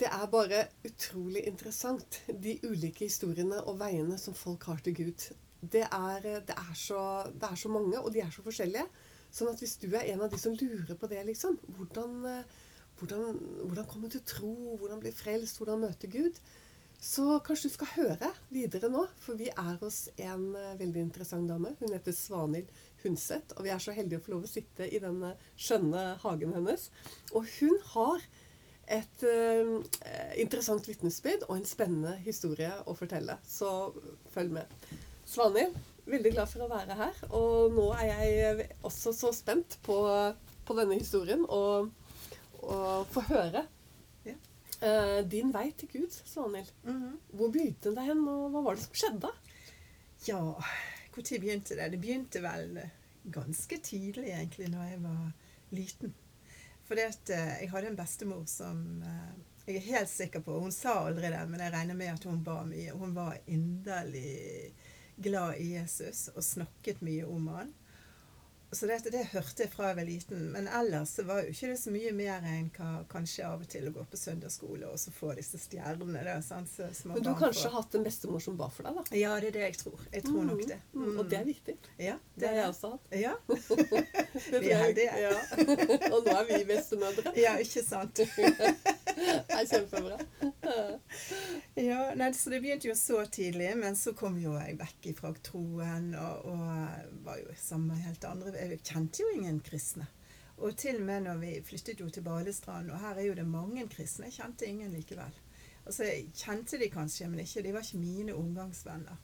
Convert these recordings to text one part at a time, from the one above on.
Det er bare utrolig interessant, de ulike historiene og veiene som folk har til Gud. Det er, det er, så, det er så mange, og de er så forskjellige. Sånn at hvis du er en av de som lurer på det, liksom Hvordan, hvordan, hvordan komme til tro, hvordan bli frelst, hvordan møte Gud? Så kanskje du skal høre videre nå, for vi er hos en veldig interessant dame. Hun heter Svanhild Hundset, og vi er så heldige å få lov å sitte i den skjønne hagen hennes. Og hun har et uh, interessant vitnesbyrd og en spennende historie å fortelle. Så følg med. Svanhild, veldig glad for å være her. Og nå er jeg også så spent på, på denne historien og, og få høre Ja. uh, din vei til Gud, Svanhild. Mhm. Hvor begynte det hen, og hva var det som skjedde? Ja, når begynte det? Det begynte vel ganske tidlig, egentlig, når jeg var liten. At eh, jeg hadde en bestemor som eh, Jeg er helt sikker på Hun sa aldri det, men jeg regner med at hun ba mye. Hun var inderlig glad i Jesus og snakket mye om han. Så det, det hørte jeg fra jeg var liten. Men ellers så var jo ikke det så mye mer enn hva, kanskje av og til å gå på søndagsskole og så få disse stjernene. Da, sant? Så som Men du har kanskje hatt en bestemor som ba for deg, da? Ja, det er det jeg tror. Jeg tror nok det. Mm, Og det er viktig. Ja, Det har jeg også hatt. Ja. Vi er heldige. Ja. Og nå er vi bestemødre. ja, ikke sant. Det er kjempebra. Nei, så det begynte jo så tidlig, men så kom jo jeg vekk ifra troen og, og var jo sammen med helt andre Jeg kjente jo ingen kristne. Og til og med når vi flyttet jo til Balestrand, og her er jo det mange kristne, jeg kjente ingen likevel. Altså, jeg kjente de kanskje, men ikke, de var ikke mine omgangsvenner.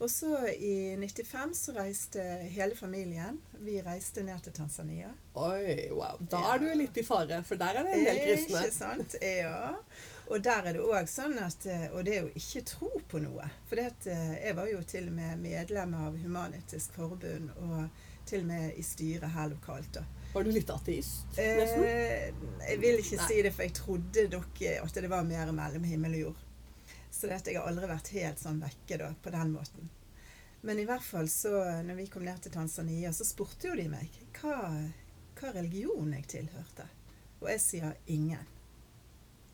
Og så i 95 så reiste hele familien. Vi reiste ned til Tanzania. Oi, wow. Da Ja. er du litt i fare, for der er det en del kristne. Ikke sant? Ja. Og der er det òg sånn at eh, Og det er jo ikke tro på noe. For eh, jeg var jo til og med medlem av Human-Etisk Forbund, og til og med i styret her lokalt. da. Var du litt ateist, nesten? Eh, jeg vil ikke Nei. si det, for jeg trodde dere at det var mer mellom himmel og jord. Så det at jeg har aldri vært helt sånn vekke da, på den måten. Men i hvert fall så, når vi kom ned til Tanzania, så spurte jo de meg hva, hva religion jeg tilhørte. Og jeg sier ingen.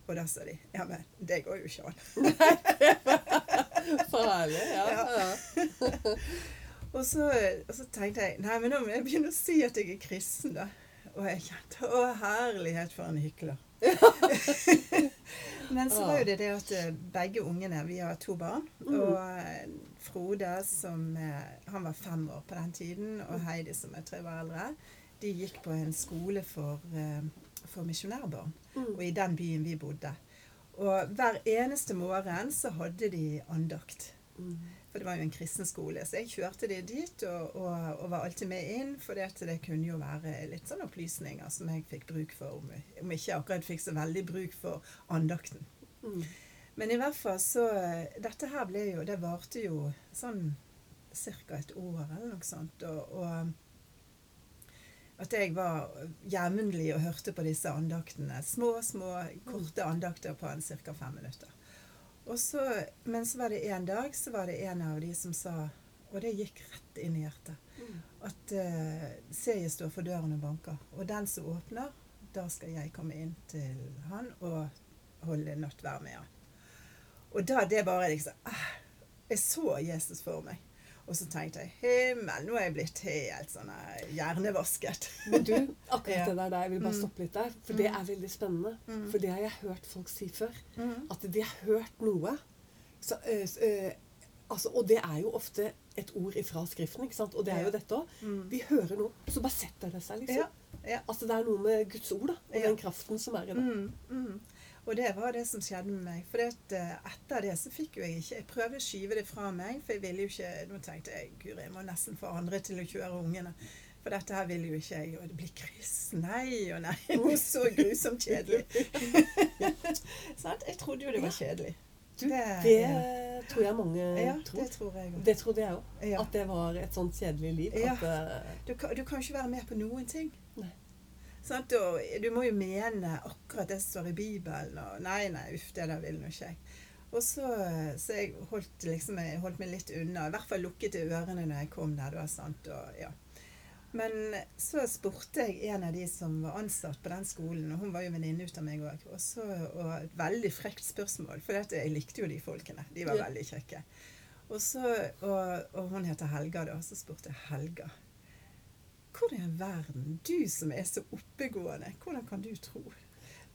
Og da sa de ja, men det går jo ikke an. For herlig. Ja. Og så, og så tenkte jeg nei, men nå må jeg begynne å si at jeg er kristen, da. Og jeg kjente å herlighet for en hykler. Men så var jo det det at eh, begge ungene Vi har to barn. Og eh, Frode, som eh, Han var fem år på den tiden, og Heidi, som er tre år eldre, de gikk på en skole for, for misjonærbarn. Og i den byen vi bodde. Og hver eneste morgen så hadde de andakt. Mm. For det var jo en kristen skole. Så jeg kjørte de dit og, og, og var alltid med inn. For det, det kunne jo være litt sånn opplysninger som jeg fikk bruk for. Om, om jeg ikke akkurat fikk så veldig bruk for andakten. Mm. Men i hvert fall så Dette her ble jo Det varte jo sånn ca. et år eller noe sånt. Og, og at jeg var jevnlig og hørte på disse andaktene. Små, små, korte andakter på en ca. fem minutter. Så, men så var det en dag så var det en av de som sa, og det gikk rett inn i hjertet, Mm. at uh, se jeg står for døren og banker, og den som åpner, da skal jeg komme inn til han og holde nattvær med han. Og da det bare liksom ah, Jeg så Jesus for meg. Og så tenkte jeg himmel, nå er jeg blitt helt sånn eh, hjernevasket. Men du, akkurat det der, der, jeg vil bare Mm. stoppe litt der. For det er veldig spennende. Mm. For det har jeg hørt folk si før. Mm. At de har hørt noe. Så, øh, altså, og det er jo ofte et ord ifra Skriften, ikke sant? Og det er jo dette òg. Mm. De hører noe, så bare setter det seg, liksom. Ja, ja. Altså det er noe med Guds ord, da. Og den kraften som er i det. Og det var det som skjedde med meg. For eh, etter det så fikk jo jeg ikke Jeg prøvde å skyve det fra meg, for jeg ville jo ikke Nå tenkte jeg gud, jeg må nesten få andre til å kjøre ungene. For dette her vil jo ikke jeg. Og det blir kryss. Nei og nei. Noe så grusomt kjedelig. Jeg trodde jo det var kjedelig. Du, Det- det tror jeg mange Ja, tror. det tror jeg også. Det trodde jeg òg. Ja. At det var et sånt kjedelig liv. Ja. At, uh, Du kan, du kan ikke være med på noen ting. Nei. Sant? Og du må jo mene akkurat det som står i Bibelen. Og nei, nei, uff, det der vil nå ikke jeg. Og så, så jeg holdt, liksom, jeg holdt meg litt unna. I hvert fall lukket jeg ørene når jeg kom der. Var sant, og, ja. Men så spurte jeg en av de som var ansatt på den skolen, og hun var jo venninne ut av meg òg, og, så- og et veldig frekt spørsmål, for dette, jeg likte jo de folkene. De var veldig kjekke. Og, så, og, og hun heter Helga, da. Så spurte jeg Helga. Hvordan i verden, du som er så oppegående, hvordan kan du tro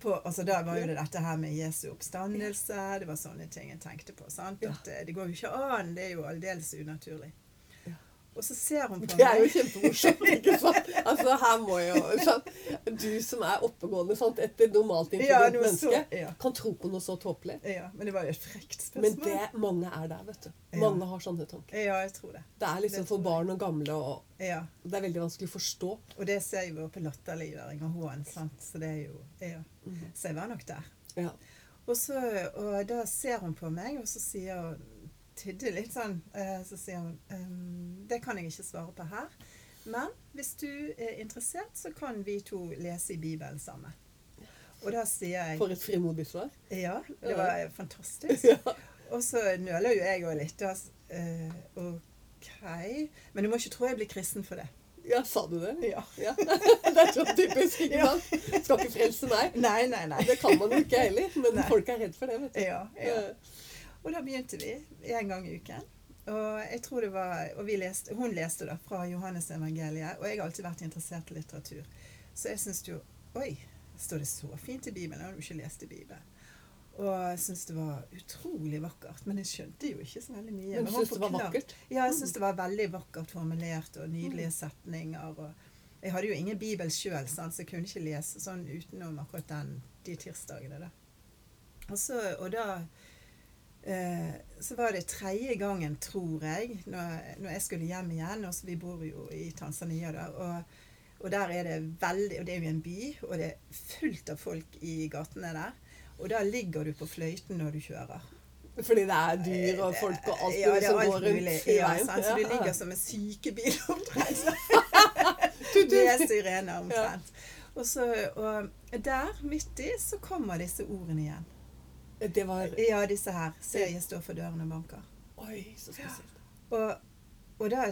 på altså Da var jo det dette her med Jesu oppstandelse, det var sånne ting jeg tenkte på. sant? At det, det går jo ikke an, det er jo aldeles unaturlig. Og så ser hun på Det er jo meg kjempemorsomt. ikke sant? Altså, her må jo sant? Du som er oppegående, sant? et normalt Ja, menneske, så- ja. kan tro på noe så tåpelig. Ja, men det var jo et frekt spørsmål. Men det, mange er der, vet du. Mange har sånne tanker. Ja, jeg tror det. Det er liksom Det for barn og gamle, og Ja. det er veldig vanskelig å forstå. Og det ser jeg jo på latterliggjøring og hån, sant. Så det er jo Ja. Så jeg var nok der. Ja. Og, så, og da ser hun på meg, og så sier hun Tidde litt sånn. eh, Så sier hun ehm, Det kan jeg ikke svare på her. Men hvis du er interessert, så kan vi to lese i Bibelen sammen. Og da sier jeg For et frimodig svar. Ja, det var fantastisk. Ja. Og så nøler jo jeg òg litt. Eh, OK. Men du må ikke tro jeg blir kristen for det. ja, sa du det? Ja. Ja. Det er så typisk, ikke sant? Skal ikke frelse meg. Nei, nei, nei. Det kan man jo ikke heller, men Nei. folk er redd for det, vet du. Ja, ja. Og da begynte vi en gang i uken. Og jeg tror det var, og vi leste, hun leste da fra Johannes evangeliet, og jeg har alltid vært interessert i litteratur. Så jeg syns jo Oi, står det så fint i Bibelen? Jeg har jo ikke lest i Bibelen. Og jeg syns det var utrolig vakkert. Men jeg skjønte jo ikke så veldig mye. Men du syns det var vakkert? Ja, jeg syns det var veldig vakkert formulert, og nydelige setninger. og Jeg hadde jo ingen bibel sjøl, så jeg kunne ikke lese sånn utenom akkurat den, de tirsdagene. da. Og, så, og da Så var det tredje gangen, tror jeg, når, når jeg skulle hjem igjen. og så Vi bor jo i Tanzania, da. og og der er det veldig Og det er jo en by, og det er fullt av folk i gatene der. Og da ligger du på fløyten når du kjører. Fordi det er dyr og folk og alt ja, som går rundt Ja, sant? Så du ligger som en sykebil omtrent. Med sirene omtrent. Og, så, og der, midt i, så kommer disse ordene igjen. Det var Ja, disse her. Se, jeg står for døren og banker. Oi, så spesielt. Og, og da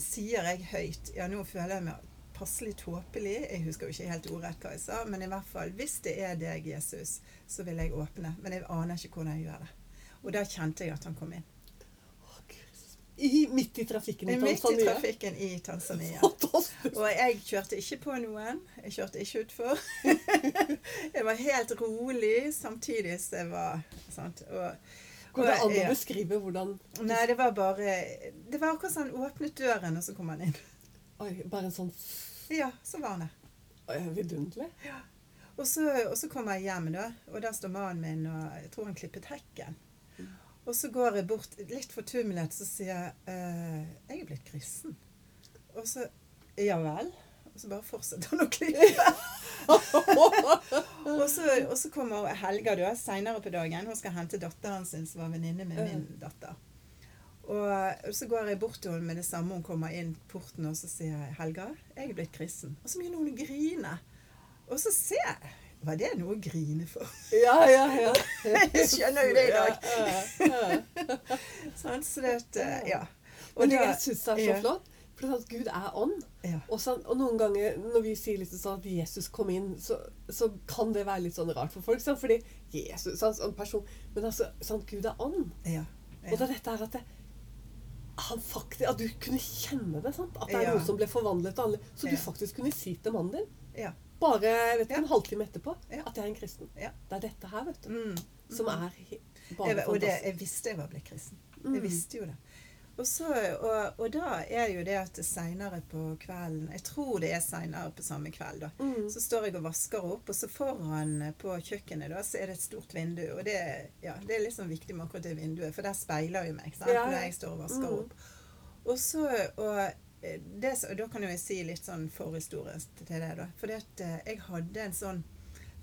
sier jeg høyt Ja, nå føler jeg meg passelig tåpelig. Jeg husker jo ikke helt ordrett hva jeg sa, men i hvert fall hvis det er deg, Jesus, så vil jeg åpne. Men jeg aner ikke hvordan jeg gjør det. Og da kjente jeg at han kom inn. I, midt i trafikken i Midt i trafikken i Tanzania. Og jeg kjørte ikke på noen. Jeg kjørte ikke utfor. jeg var helt rolig samtidig som jeg var sant? Og, Går det an å beskrive hvordan Nei, det var bare Det var akkurat sånn åpnet døren, og så kom han inn. Oi, bare en sånn Ja, så var han der. Oi, Ja. Og så, og så kom jeg hjem, da, og der står mannen min, og jeg tror han klippet hekken. Og så går jeg bort litt fortumlet, så sier jeg eh, 'Jeg er blitt kristen'. Og så 'Ja vel?' Og så bare fortsetter han å klippe. og, så, og så kommer Helga da, seinere på dagen. Hun skal hente datteren sin, som var venninne med min datter. Og så går jeg bort til henne med det samme. Hun kommer inn porten, og så sier jeg 'Helga, jeg er blitt kristen'. Og så begynner hun å grine. Og så ser jeg Var det noe å grine for? Ja, ja, ja. Jeg skjønner jo det i dag. Ja, ja, ja. Sånn, så det eh, Ja. Men det, jeg syns det er så flott. For det er at Gud er ånd. Og, så, og noen ganger når vi sier litt sånn at Jesus kom inn, så, så kan det være litt sånn rart for folk. Sant? Fordi Jesus sant, sånn person, Men altså, sant, Gud er ånd. Ja. Og det er dette her at det, han faktisk, at du kunne kjenne det. sant? At det er noe som ble forvandlet. Så du faktisk kunne si til mannen din, Ja. Bare vet, du, en halvtime etterpå, at jeg er en kristen. Ja. Det er dette her, vet du, Mm. som er he- bare Jeg, og det, jeg visste jeg var blitt kristen. Mm. Jeg visste jo det. Og, så, og, og da er jo det at seinere på kvelden Jeg tror det er seinere på samme kveld, da. Mm. Så står jeg og vasker opp, og så foran på kjøkkenet da, så er det et stort vindu. Og det, ja, det er liksom viktig med akkurat det vinduet, for der speiler jo meg sant? Ja, når jeg står og vasker Mm. opp. Og så, og det, da kan jeg si litt sånn forhistorie til det. da. For jeg hadde en sånn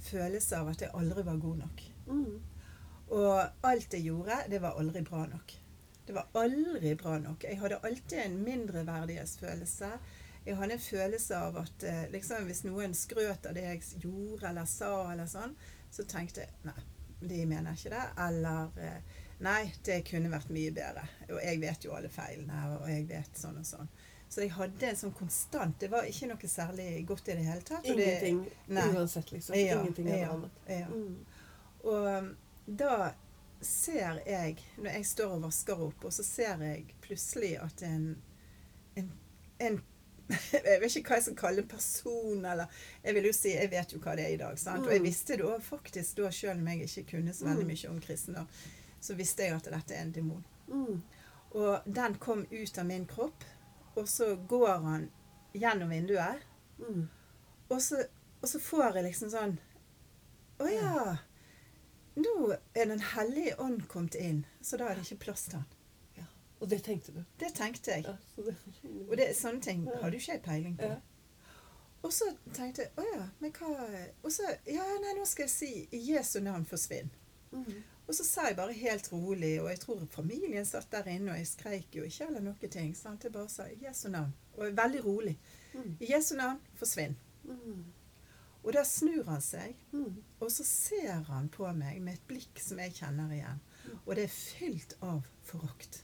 følelse av at jeg aldri var god nok. Mm. Og alt jeg gjorde, det var aldri bra nok. Det var aldri bra nok. Jeg hadde alltid en mindreverdighetsfølelse. Jeg hadde en følelse av at eh, liksom, hvis noen skrøt av det jeg gjorde eller sa, eller sånn, så tenkte jeg nei, de mener ikke det. Eller eh, nei, det kunne vært mye bedre. Og jeg vet jo alle feilene, og jeg vet sånn og sånn. Så jeg hadde en sånn konstant Det var ikke noe særlig godt i det hele tatt. og det- Ingenting Nei. uansett, liksom. Ja, Ingenting av ja, annet. ja. Mm. Og um, da ser jeg, når jeg står og vasker opp, og så ser jeg plutselig at en, en, en Jeg vet ikke hva jeg skal kalle en person, eller Jeg vil jo si, jeg vet jo hva det er i dag. sant? Og jeg visste det også, faktisk, da, selv om jeg ikke kunne så veldig Mm. mye om kristendom, så visste jeg at dette er en demon. Mm. Og den kom ut av min kropp, og så går han gjennom vinduet. Mm. Og så, og så får jeg liksom sånn Å ja. Nå er Den hellige ånd kommet inn, så da er det ikke plass til han. Ja. Og det tenkte du. Det tenkte jeg. Ja, det, Og det, sånne ting hadde jo ikke jeg peiling på. Og så tenkte jeg å ja, men hva Og så Ja, nei, nå skal jeg si i Jesu navn forsvinn. Mm. Og så sa jeg bare helt rolig, og jeg tror familien satt der inne, og jeg skreik jo ikke eller noen ting. Sant? Jeg bare sa i Jesu navn. Og veldig rolig. Mm. I Jesu navn forsvinn. Mm. Og da snur han seg, Mm. og så ser han på meg med et blikk som jeg kjenner igjen. Og det er fylt av forakt.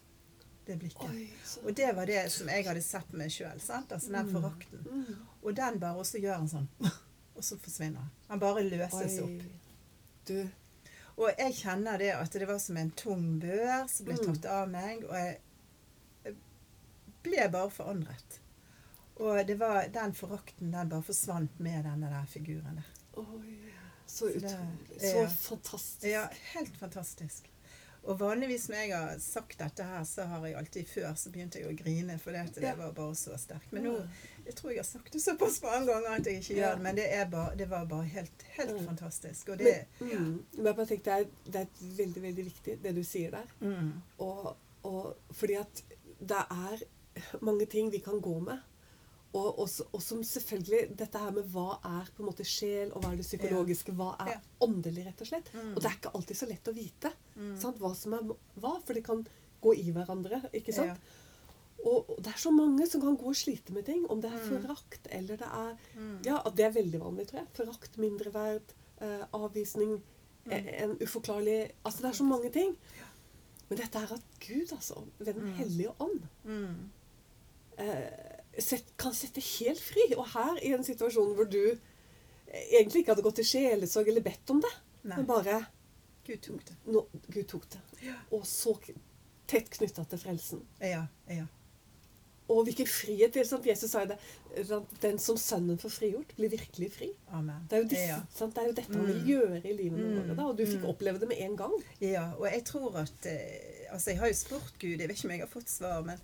Det blikket. Oi, Og det var det som jeg hadde sett med meg sjøl. Altså den forakten. Og den bare, og så gjør han sånn. Og så forsvinner han. Han bare løses Oi. opp. Du Og jeg kjenner det at det var som en tung bør som ble Mm. tatt av meg. Og jeg ble bare forandret. Og det var den forakten, den bare forsvant med denne der figuren der. Oi. Så Så det- utrolig. Så fantastisk. Ja, helt fantastisk. Og vanligvis når jeg har sagt dette her, så har jeg alltid før så begynte jeg å grine, for det, det var bare så sterkt. Men nå jeg tror jeg har sagt det såpass mange ganger at jeg ikke gjør det. Men det, bare, det var bare helt, helt Mm. fantastisk. Og det Men, mm, men jeg bare det er, det er veldig, veldig viktig, det du sier der. mm, Og, og fordi at det er mange ting vi kan gå med. Og, og, og som selvfølgelig Dette her med hva er på en måte sjel, og hva er det psykologiske, hva er Ja. åndelig, rett og slett. Mm. Og det er ikke alltid så lett å vite mm. sant, hva som er hva, for det kan gå i hverandre. ikke sant? Ja. Og, og det er så mange som kan gå og slite med ting. Om det er Mm. forakt eller det er Mm. Ja, det er veldig vanlig, tror jeg. Forakt, mindreverd, eh, avvisning, Mm. eh, en uforklarlig Altså det er så mange ting. Men dette er at Gud, altså, ved Den hellige ånd, Mm. eh, sett, kan sette helt fri. Og her, i en situasjon hvor du eh, egentlig ikke hadde gått til sjelesorg eller bedt om det, Nei, men bare Gud tok det. No, Gud tok det. Ja. Og så tett knytta til frelsen. Ja, ja. Og hvilken frihet det er. Sant? Jesus sa jo det. Den som Sønnen får frigjort, blir virkelig fri. Amen. Det er jo, disse, Ja. Det er jo dette han vil Mm. gjøre i livet Mm. vårt. Og du fikk Mm. oppleve det med en gang. Ja, og jeg tror at eh, Altså, jeg har jo spurt Gud, jeg vet ikke om jeg har fått svar, men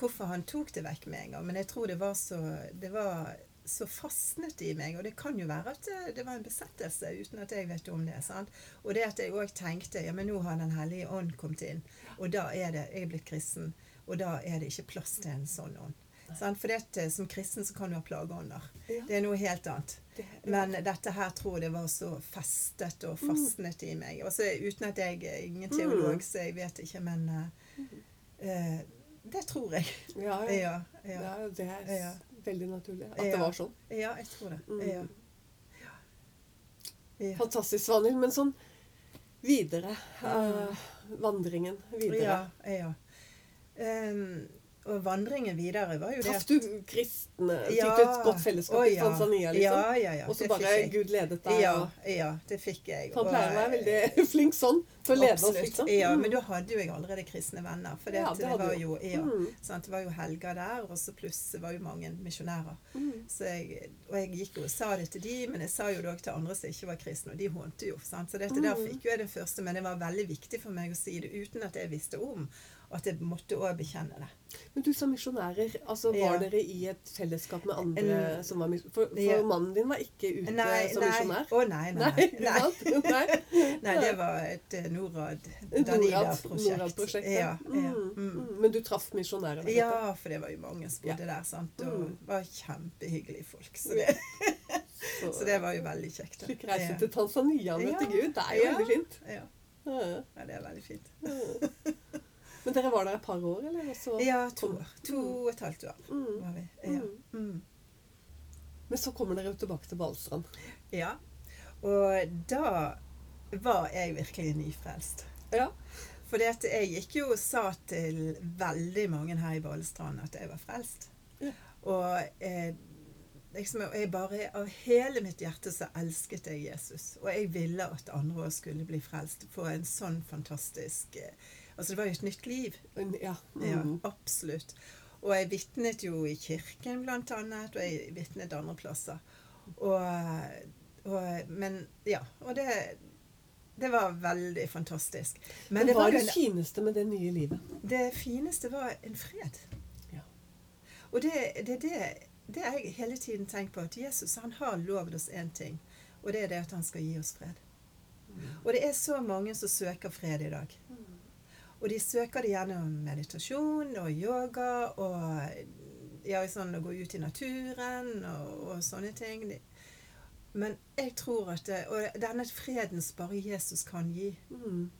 hvorfor han tok det vekk med en gang. Men jeg tror det var så Det var så fastnet i meg, og det kan jo være at eh, det var en besettelse uten at jeg vet om det. sant? Og det at jeg òg tenkte ja, men nå har Den hellige ånd kommet inn, og da er det Jeg er blitt kristen, og da er det ikke plass til en sånn ånd. Sant? For det at, eh, som kristen så kan du ha plageånder. Ja. Det er noe helt annet. Men dette her tror jeg det var så festet og fastnet i meg. Også, uten at jeg er ingen teolog, så jeg vet ikke, men uh, eh, det tror jeg. ja, ja. Ja, ja, ja, det er veldig naturlig at det var sånn. ja jeg tror det. Mm. Fantastisk, Svanhild. Men sånn videre uh, Vandringen videre. Ja, ja. Ehm, og vandringen videre var jo det Traff du kristne? Fikk du et godt fellesskap i. Tanzania, liksom? Ja, ja, ja. og så bare. Gud ledet deg? Ja, ja, det fikk jeg. Han pleier å være veldig flink sånn til å lede oss, liksom. Ja, Mm. men da hadde jo jeg allerede kristne venner. For det, Ja, det det, var jo, ja, Mm. det var jo helger der, og så pluss var jo mange misjonærer. Mm. Så jeg, og jeg gikk jo og sa det til de, men jeg sa jo det også til andre som ikke var kristne, og de hånte jo. Sant? Så dette der Mm. fikk jo jeg det første, men det var veldig viktig for meg å si det uten at jeg visste om Og at jeg måtte òg bekjenne det. Men du som misjonærer, altså Ja. var dere i et fellesskap med andre En- som var misjonærer? For, for Ja. mannen din var ikke ute Nei, som misjonær? Å nei, nei. Nei, Nei. Nei. nei, det var et eh, Norad. Norad-prosjekt. Ja, ja. Mm. Mm. Mm. Men du traff misjonærer? Ja, for det var jo mange som bodde der, sant? og Mm. var kjempehyggelige folk. Så det, Så, så det var jo veldig kjekt. Fikk reise til Tanzania og møte. Gud. Det er jo Ja. veldig fint. Ja, Ja. det er veldig fint. Men dere var der et par år, eller? Og så- Ja, to år. To og et halvt år var vi. Ja. Mm. Men så kommer dere jo tilbake til Balestrand. ja. Og da var jeg virkelig nyfrelst. Ja. For jeg gikk jo og sa til veldig mange her i Balestrand at jeg var frelst. Ja. Og eh, liksom, jeg bare av hele mitt hjerte så elsket jeg Jesus. Og jeg ville at andre også skulle bli frelst. Få en sånn fantastisk eh, Altså, det var jo et nytt liv. Ja. Ja, Mhm. absolutt. Og jeg vitnet jo i kirken, blant annet, og jeg vitnet andre plasser. Og, og, men ja. Og det, det var veldig fantastisk. Men det hva var er det en fineste med det nye livet? det fineste var en fred. Ja. Og det er det, det, det har jeg hele tiden tenkt på. At Jesus han har lovet oss én ting. Og det er det at han skal gi oss fred. Og det er så mange som søker fred i dag. Og de søker det gjennom meditasjon og yoga og ja, sånn å gå ut i naturen og, og sånne ting. Men jeg tror at det, Og denne freden som bare Jesus kan gi, Mm.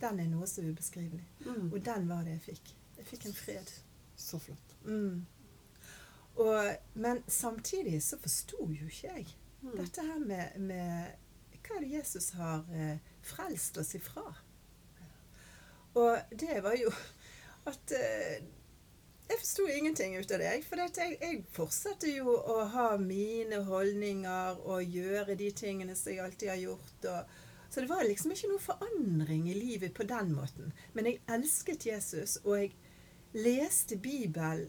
den er noe så ubeskrivelig. Mm. Og den var det jeg fikk. Jeg fikk en fred. Så flott. Mm. Og, men samtidig så forsto jo ikke jeg Mm. dette her med, med Hva er det Jesus har eh, frelst oss ifra? Og det var jo at eh, Jeg forsto ingenting ut av det. For jeg, jeg fortsatte jo å ha mine holdninger og gjøre de tingene som jeg alltid har gjort. Og, så det var liksom ikke noe forandring i livet på den måten. Men jeg elsket Jesus, og jeg leste Bibelen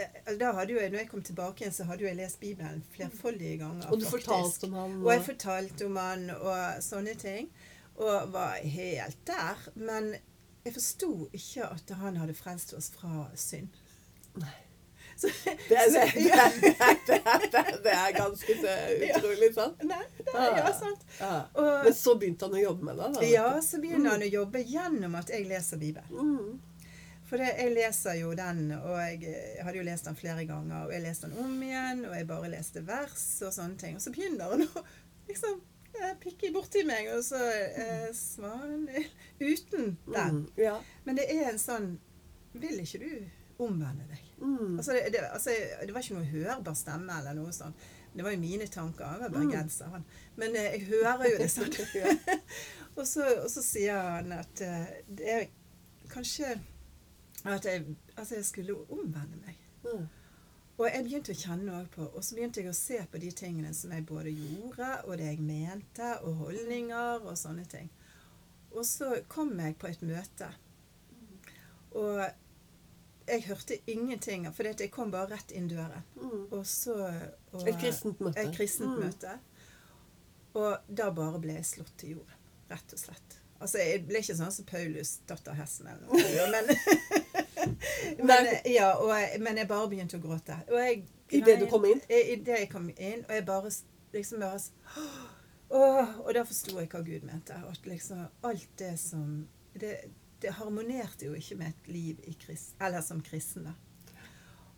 eh, da hadde jo jeg, når jeg kom tilbake igjen, så hadde jo jeg lest Bibelen flerfoldige ganger. Og du faktisk. fortalte om han Og jeg fortalte om han og sånne ting. Og var helt der. Men jeg forsto ikke at han hadde frelst oss fra synd. Nei. Så, Det er, det, så- det, er, det, er, det, ganske så utrolig, sant? Nei, det er ja, sant. Ja. Og, Men så begynte han å jobbe med det? da? ja, så begynner han å jobbe gjennom at jeg leser Bibelen. Mm. For jeg leser jo den, og jeg, eh, hadde jo lest den flere ganger. Og jeg leste den om igjen, og jeg bare leste vers og sånne ting. Og så begynner han å liksom eh, pikke borti meg, og så eh, Svan Uten den. Mm. Ja. Men det er en sånn Vil ikke du omvende deg? Mm. Altså, det, det, altså, det var ikke noe hørbar stemme eller noe sånt. Det var jo mine tanker. Han var bergenser, han. Men eh, jeg hører jo det sånn. Og, så, og så sier han at eh, det er kanskje at jeg, altså jeg skulle omvende meg. Mm. Og jeg begynte å kjenne noe på, og så begynte jeg å se på de tingene som jeg både gjorde, og det jeg mente, og holdninger og sånne ting. Og så kom jeg på et møte. Og jeg hørte ingenting, for jeg kom bare rett inn døren. Mm. Og så og, Et kristent møte. Et kristent Mm. møte. Og da bare ble jeg slått til jorden. Rett og slett. Altså, jeg ble ikke sånn som Paulus, datter hesten eller noe. Men, men, ja, og jeg, men jeg bare begynte å gråte. Og jeg, Idet du kom inn? I- Idet jeg kom inn. Og jeg bare liksom bare Åh, Og da forsto jeg hva Gud mente. At liksom alt det som Det, det harmonerte jo ikke med et liv i krist, eller som kristen, da.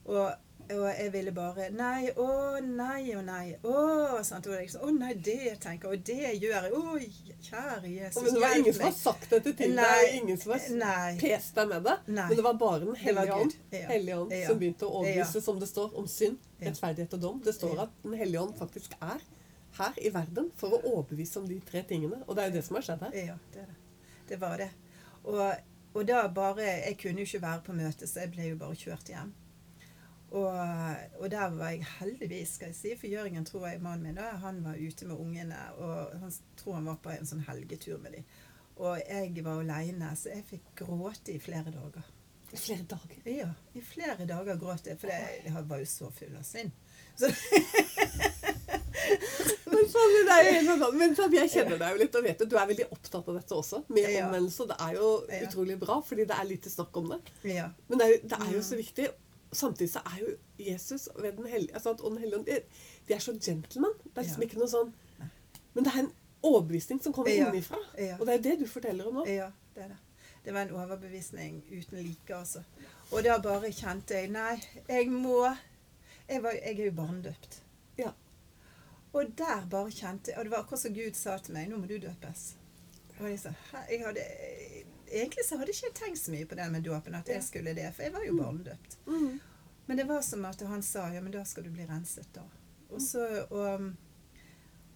Og, og jeg ville bare Nei, å nei, å nei. Å, sant? Og liksom, å nei, det tenker jeg, og det gjør jeg. Å, kjære Jesus, Men det var ingen som har sagt dette til Nei. deg, ingen som har pest deg med det. Nei. Men det var bare Den hellige ånd, Ja. hellige ånd Ja. som begynte å overbevise, Ja. som det står, om synd, rettferdighet og dom. Det står at Den hellige ånd faktisk er her i verden for å overbevise om de tre tingene. Og det er jo det som har skjedd her. Ja, det er det. Det var det. Og, og da bare Jeg kunne jo ikke være på møte, så jeg ble jo bare kjørt hjem. Og, og der var jeg heldigvis, skal jeg si, for Jørgen tror jeg mannen min da, han var ute med ungene, og han tror han var på en sånn helgetur med dem. Og jeg var aleine, så jeg fikk gråte i flere dager. I flere dager. Ja, i flere dager gråt jeg, for jeg, jeg var jo så full av synd. Så, Men, sånn, det er jo helt sånn, men jeg kjenner deg jo litt, og vet at du er veldig opptatt av dette også. Med Ja. omvendelse. Det er jo utrolig bra, fordi det er lite snakk om det. ja. Men det er, jo, det er jo så viktig. Samtidig så er jo Jesus ved den hellige, altså ånd, de, de er så gentleman. Det er liksom ikke noe sånn Men det er en overbevisning som kommer Ja. innenfra. Og det er det du forteller om nå. Ja, det er det. Det var en overbevisning uten like, altså. Og da bare kjente jeg Nei, jeg må Jeg, var, jeg er jo barnedøpt. Og der bare kjente Og det var akkurat som Gud sa til meg Nå må du døpes. Og jeg sa jeg hadde, Egentlig så hadde ikke jeg tenkt så mye på det med dåpen, at jeg skulle det, for jeg var jo barnedøpt. Mm. Men det var som at han sa ja, men da skal du bli renset, da. Og, så, og,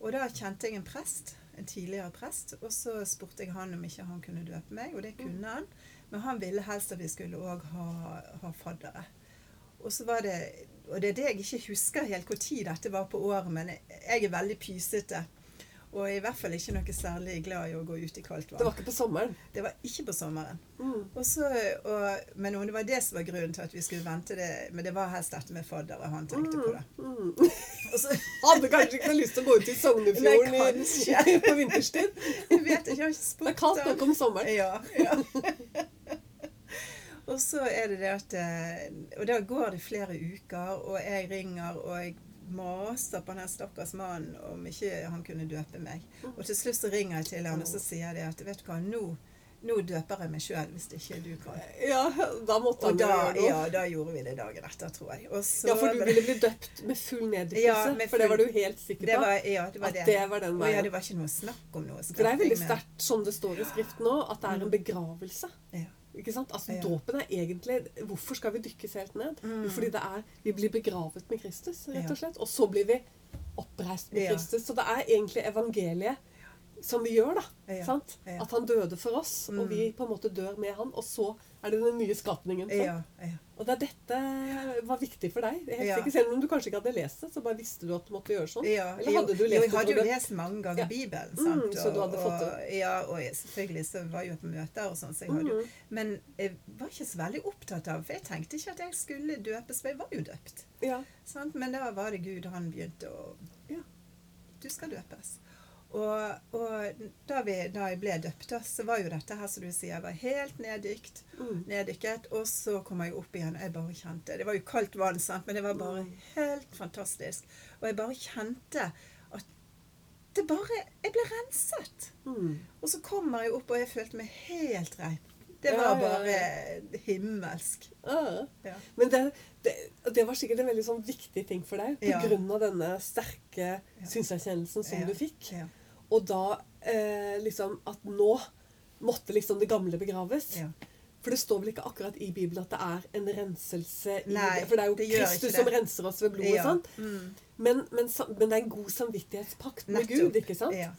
og da kjente jeg en prest, en tidligere prest, og så spurte jeg han om ikke han kunne døpe meg, og det kunne han. Men han ville helst at vi skulle òg ha, ha faddere. Og så var det Og det er det jeg ikke husker helt når dette var på året, men jeg er veldig pysete. Og i hvert fall ikke noe særlig glad i å gå ut i kaldt vann. Det var ikke på sommeren? Det var ikke på sommeren. Mm. Og så, og, men om det var det som var grunnen til at vi skulle vente det Men det var helst dette med fadder, og han tenkte på det. Mm. Og så, Hadde kanskje ikke lyst til å gå ut i Sognefjorden Nei, i, på vinterstid? jeg vet ikke, jeg har ikke spurt. Det er kaldt nok om sommeren. Ja, ja. Og så er det det at eh, Og da går det flere uker, og jeg ringer, og jeg maser på den stakkars mannen om ikke han kunne døpe meg. Og til slutt så ringer jeg til han, og så sier jeg at vet du hva, nå, nå døper jeg meg sjøl hvis ikke du kan. Ja, da måtte han da, gjøre noe. ja, da gjorde vi det dagen etter, tror jeg. Så Ja, for du ville bli døpt med full neddykkelse. Ja, For det var du helt sikker på. det var, ja, det var at det. det var den Og ja, det var ikke noe snakk om noe. For det er veldig sterkt, som det står i Skriften nå, at det er en begravelse. Ja. Ikke sant? Altså, Ja. Dåpen er egentlig Hvorfor skal vi dykkes helt ned? Mm. Fordi det er Vi blir begravet med Kristus, rett og slett. Og så blir vi oppreist med. Kristus. Så det er egentlig evangeliet som vi gjør, da. Ja. Sant? Ja. At han døde for oss, og Mm. vi på en måte dør med han. Og så er det den nye skapningen. Ja, ja. Og det er dette var viktig for deg. Helt Ja. sikker, Selv om du kanskje ikke hadde lest det, så bare visste du at du måtte gjøre sånn. Ja, Eller hadde du jo, jeg hadde jo lest mange ganger. Bibelen. Mm, Sant? så du hadde fått det. Og, ja, og jeg- selvfølgelig så var jeg jo på møter og sånn. Så jeg hadde, jo- Mm. Men jeg var ikke så veldig opptatt av For jeg tenkte ikke at jeg skulle døpes, for jeg var jo døpt. Ja. Sant? Men da var det Gud, han begynte å Ja. Du skal døpes. Og, og da, vi, da jeg ble døpt, så var jo dette her som du sier, var helt neddykt, Mm. neddykket. Og så kom jeg opp igjen, og jeg bare kjente Det var jo kaldt vann, sant, men det var bare Mm. helt fantastisk. Og jeg bare kjente at det bare Jeg ble renset. Mm. Og så kommer jeg opp, og jeg følte meg helt rein. Det var bare himmelsk. Ja. Men det, det, det var sikkert en veldig sånn viktig ting for deg, på Ja. grunn av denne sterke Ja. synserkjennelsen som du fikk. Ja. Og da eh, liksom at nå måtte liksom det gamle begraves. Ja. For det står vel ikke akkurat i Bibelen at det er en renselse i Nei, det. For det er jo det Kristus som renser oss ved blodet. Ja. sant? Mm. Men, men, men det er en god samvittighetspakt med. Gud. ikke sant? Ja.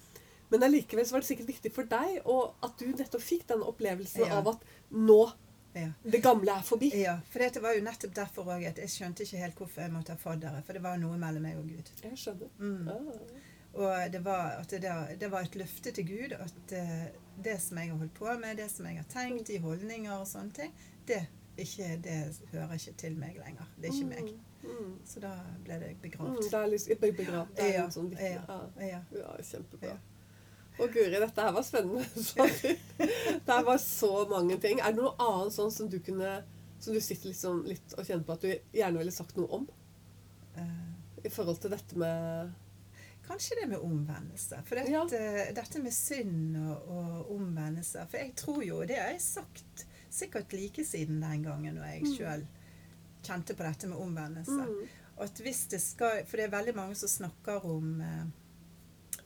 Men allikevel så var det sikkert viktig for deg og at du nettopp fikk den opplevelsen Ja. av at nå Ja. det gamle er forbi. Ja, for det var jo nettopp derfor òg at jeg skjønte ikke helt hvorfor jeg måtte ha faddere. For det var noe mellom meg og Gud. Jeg skjønner. Mm. Ah. Og det var, at det, det var et løfte til Gud at eh, det som jeg har holdt på med, det som jeg har tenkt, de holdninger og sånne ting, det, ikke, det hører ikke til meg lenger. Det er ikke meg. Mm. Så da ble det Mm, begravd. det er litt be- begravd. Det er Ja, sånn viktig ja. ja. ja, kjempebra. Og Guri, dette her var spennende. Det her var så mange ting. Er det noe annet sånn som du kunne Som du sitter liksom litt og kjenner på at du gjerne ville sagt noe om? Eh, I forhold til dette med Kanskje det med omvendelse. For dette, Ja. dette med synd og, og omvendelse For jeg tror jo, det har jeg sagt sikkert like siden den gangen når jeg Mm. sjøl kjente på dette med omvendelse. mm, At hvis det skal For det er veldig mange som snakker om, eh,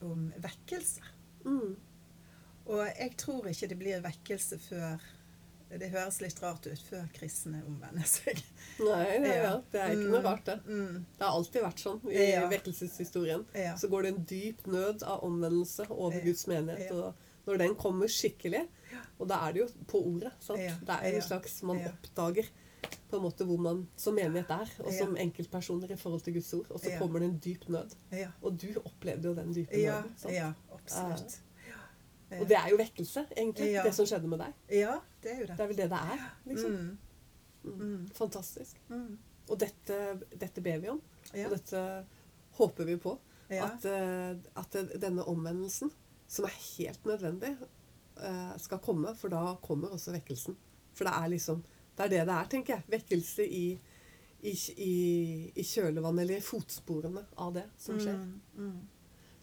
om vekkelse. Mm, Og jeg tror ikke det blir vekkelse før Det høres litt rart ut før kristne omvender seg. Nei, det, ja. Ja. det er ikke Mm. noe rart, det. Mm, Det har alltid vært sånn i Ja. vekkelseshistorien. Så går det en dyp nød av omvendelse over. Guds menighet. Og når den kommer skikkelig, og da er det jo på ordet. sant? Det er en slags Man oppdager på en måte hvor man som menighet er, og som enkeltpersoner i forhold til Guds ord. Og så kommer det en dyp nød. Ja, Og du opplevde jo den dype nøden. sant? Ja. Og det er jo vekkelse, egentlig, Ja. det som skjedde med deg. Ja, det er jo det. Det er vel det det er. liksom. Mm, Mm. mm, Fantastisk. mm. Og dette, dette ber vi om, Ja, og dette håper vi på. At, eh, at denne omvendelsen, som er helt nødvendig, eh, skal komme. For da kommer også vekkelsen. For det er liksom Det er det det er, tenker jeg. Vekkelse i, i, i, i kjølvannet, eller i fotsporene av det som skjer. Mm, mm.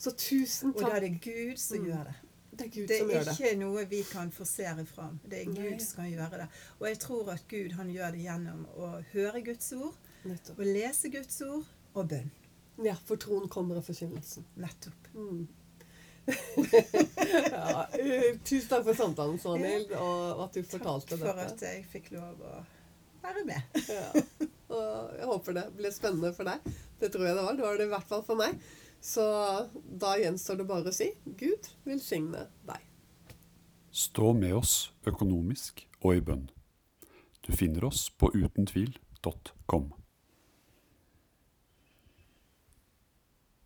Så tusen Og da er det Gud som Mm. gjør det. Det er Det som er ikke noe vi kan forsere fram. Det er Nei. Gud som kan gjøre det. Og jeg tror at Gud han gjør det gjennom å høre Guds ord, Nettopp. å lese Guds ord og bønn. Ja, for troen kommer av forkynnelsen. Nettopp. Mm. ja, eh, tusen takk for samtalen, Svanhild, og at du fortalte dette. Takk for dette. at jeg fikk lov å være med. Ja. Og jeg håper det ble spennende for deg. Det tror jeg det var. Det var det i hvert fall for meg. Så da gjenstår det bare å si Gud velsigne deg. Stå med oss økonomisk og i bønn. Du finner oss på utentvil.com.